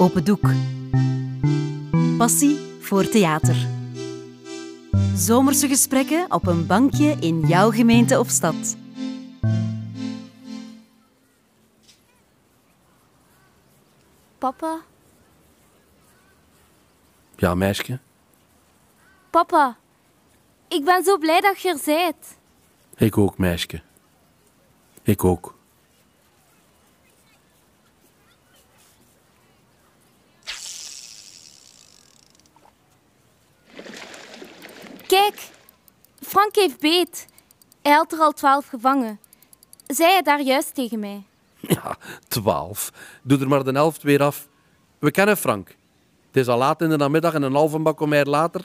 Open Doek. Passie voor theater. Zomerse gesprekken op een bankje in jouw gemeente of stad. Papa, Ja, meisje. papa, ik ben zo blij dat je er bent. Ik ook, meisje. Ik ook. Frank heeft beet. Hij had er al twaalf gevangen. Zei hij daar juist tegen mij. Ja, twaalf. Doe er maar de helft weer af. We kennen Frank. Het is al laat in de namiddag en een halve bak om later.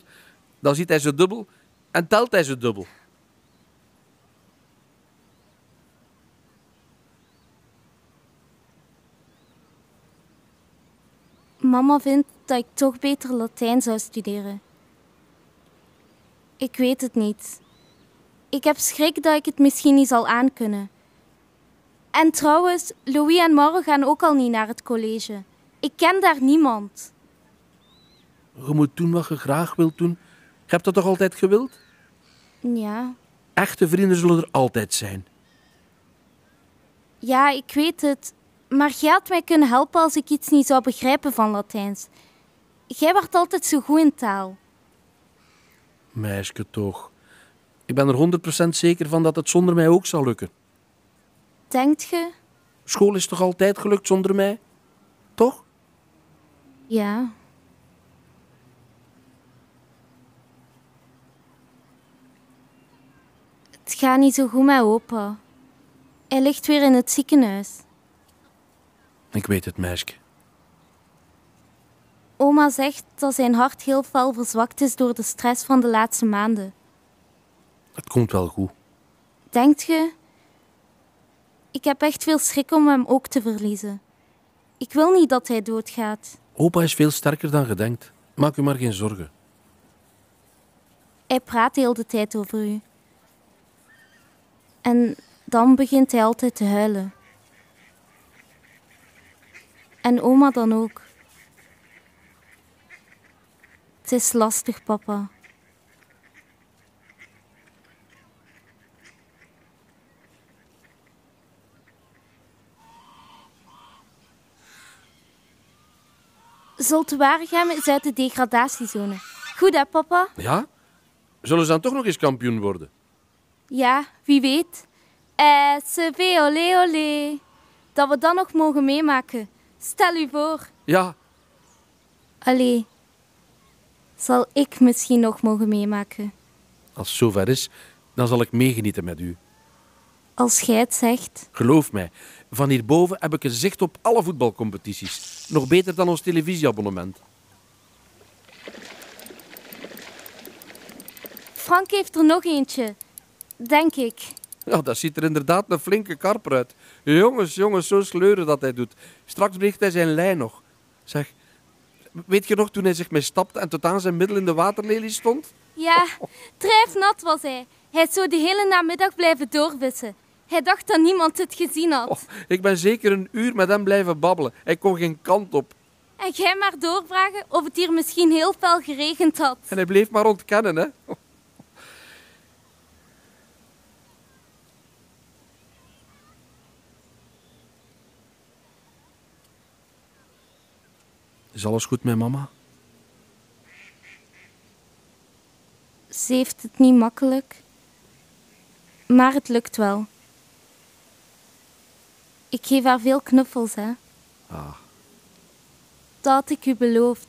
Dan ziet hij ze dubbel en telt hij ze dubbel. Mama vindt dat ik toch beter Latijn zou studeren. Ik weet het niet. Ik heb schrik dat ik het misschien niet zal aankunnen. En trouwens, Louis en Mauro gaan ook al niet naar het college. Ik ken daar niemand. Je moet doen wat je graag wilt doen. Je hebt dat toch altijd gewild? Ja, Echte vrienden zullen er altijd zijn. ja, ik weet het. Maar jij had mij kunnen helpen als ik iets niet zou begrijpen van Latijns. Jij wordt altijd zo goed in taal. Meisje toch. Ik ben er 100% zeker van dat het zonder mij ook zal lukken. Denkt je? School is toch altijd gelukt zonder mij? Toch? Ja. Het gaat niet zo goed met opa. Hij ligt weer in het ziekenhuis. Ik weet het, meisje. Oma zegt dat zijn hart heel fel verzwakt is door de stress van de laatste maanden. Het komt wel goed. Denkt je? Ik heb echt veel schrik om hem ook te verliezen. Ik wil niet dat hij doodgaat. Opa is veel sterker dan je denkt. Maak u maar geen zorgen. Hij praat heel de tijd over u. En dan begint hij altijd te huilen. En oma dan ook. Het is lastig, papa. Zulte Waregem is uit de degradatiezone. Goed hè, papa? Ja? Zullen ze dan toch nog eens kampioen worden? Ja, wie weet. Eh, SV olé olé. Dat we dat nog mogen meemaken. Stel u voor. Ja, Allee. Zal ik misschien nog mogen meemaken? als het zover is, dan zal ik meegenieten met u. Als jij het zegt. Geloof mij, van hierboven heb ik een zicht op alle voetbalcompetities. Nog beter dan ons televisieabonnement. Frank heeft er nog eentje. Denk ik. Ja, dat ziet er inderdaad een flinke karper uit. Jongens, jongens, zo sleuren dat hij doet. Straks breekt hij zijn lijn nog. Zeg, weet je nog toen hij zich mee stapte en tot aan zijn middel in de waterlelie stond? Ja, drijfnat was hij. Hij is zo de hele namiddag blijven doorvissen. Hij dacht dat niemand het gezien had. Oh, ik ben zeker een uur met hem blijven babbelen. Hij kon geen kant op. En jij maar doorvragen of het hier misschien heel fel geregend had. En hij bleef maar ontkennen, hè. Is alles goed met mama? Ze heeft het niet makkelijk. Maar het lukt wel. Ik geef haar veel knuffels, hè. Ah, Dat had ik u beloofd.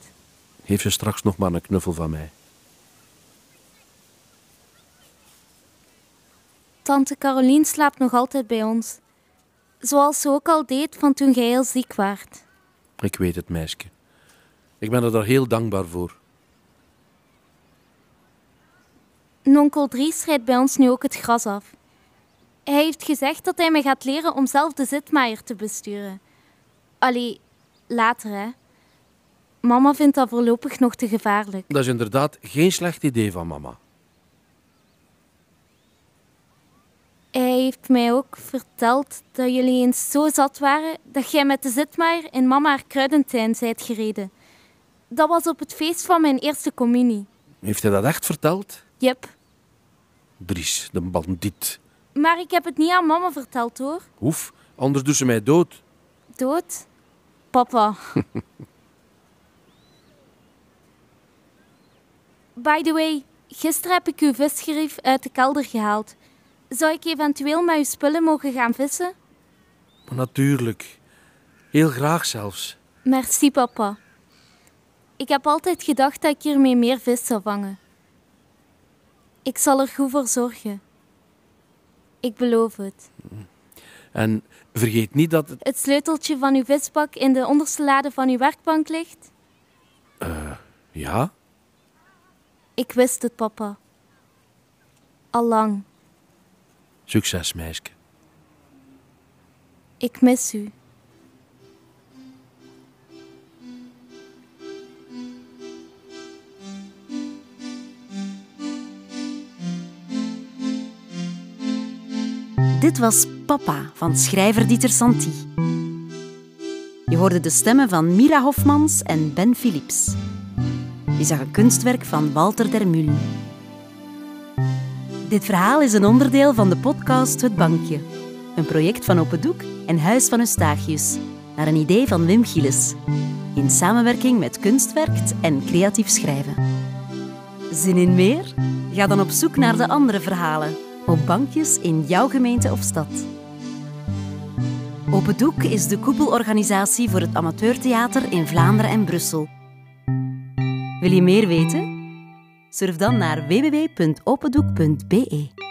heeft ze straks nog maar een knuffel van mij? Tante Caroline slaapt nog altijd bij ons. Zoals ze ook al deed van toen jij heel ziek waart. Ik weet het, meisje. Ik ben er daar heel dankbaar voor. Nonkel Dries rijdt bij ons nu ook het gras af. Hij heeft gezegd dat hij me gaat leren om zelf de zitmaaier te besturen. Allee, later hè. Mama vindt dat voorlopig nog te gevaarlijk. Dat is inderdaad geen slecht idee van mama. Hij heeft mij ook verteld dat jullie eens zo zat waren dat jij met de zitmaaier in mama haar kruidentuin zijt gereden. Dat was op het feest van mijn eerste communie. Heeft hij dat echt verteld? Jep. Dries, de bandiet. Maar ik heb het niet aan mama verteld hoor. Hoef, anders doet ze mij dood. Dood? Papa. By the way, gisteren heb ik uw visgerief uit de kelder gehaald. Zou ik eventueel met uw spullen mogen gaan vissen? Maar natuurlijk. Heel graag zelfs. Merci, papa. Ik heb altijd gedacht dat ik hiermee meer vis zou vangen. Ik zal er goed voor zorgen. Ik beloof het. En vergeet niet dat het... Het sleuteltje van uw visbak in de onderste lade van uw werkbank ligt? Ja? Ik wist het, papa. Allang. Succes, meisje. Ik mis u. Dit was Papa van schrijver Dieter Santi. Je hoorde de stemmen van Mira Hofmans en Ben Philips. Je zag een kunstwerk van Walter Dermul. Dit verhaal is een onderdeel van de podcast Het Bankje. Een project van Open Doek en Huis van Eustachius. Naar een idee van Wim Gilles. In samenwerking met Kunstwerkt en Creatief Schrijven. Zin in meer? Ga dan op zoek naar de andere verhalen op bankjes in jouw gemeente of stad. Open Doek is de koepelorganisatie voor het amateurtheater in Vlaanderen en Brussel. Wil je meer weten? Surf dan naar www.opendoek.be.